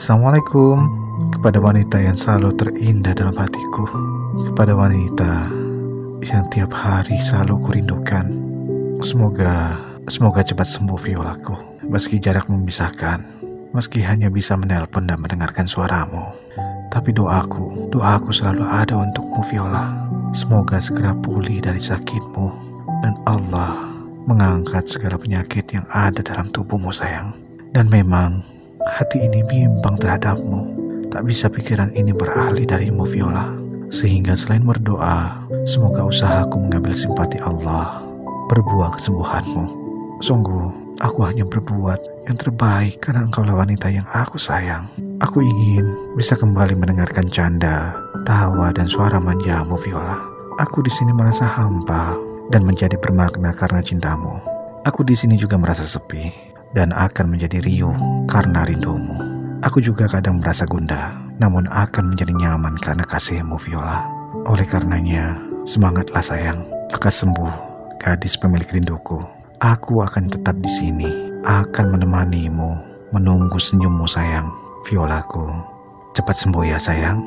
Assalamualaikum kepada wanita yang selalu terindah dalam hatiku, kepada wanita yang tiap hari selalu kurindukan. Semoga semoga cepat sembuh Violaku, meski jarak memisahkan, meski hanya bisa menelpon dan mendengarkan suaramu. Tapi doaku, doaku selalu ada untukmu Viola. Semoga segera pulih dari sakitmu dan Allah mengangkat segala penyakit yang ada dalam tubuhmu sayang. Dan memang hati ini bimbang terhadapmu. Tak bisa pikiran ini beralih darimu Viola. Sehingga selain berdoa, semoga usahaku mengambil simpati Allah berbuah kesembuhanmu. Sungguh, aku hanya berbuat yang terbaik karena engkaulah wanita yang aku sayang. Aku ingin bisa kembali mendengarkan canda, tawa, dan suara manjamu Viola. Aku di sini merasa hampa dan menjadi bermakna karena cintamu. Aku di sini juga merasa sepi dan akan menjadi riuh karena rindumu. Aku juga kadang merasa gundah, namun akan menjadi nyaman karena kasihmu Viola. Oleh karenanya, semangatlah sayang, lekas sembuh, gadis pemilik rinduku. Aku akan tetap di sini, akan menemanimu, menunggu senyummu sayang, Violaku. Cepat sembuh ya sayang.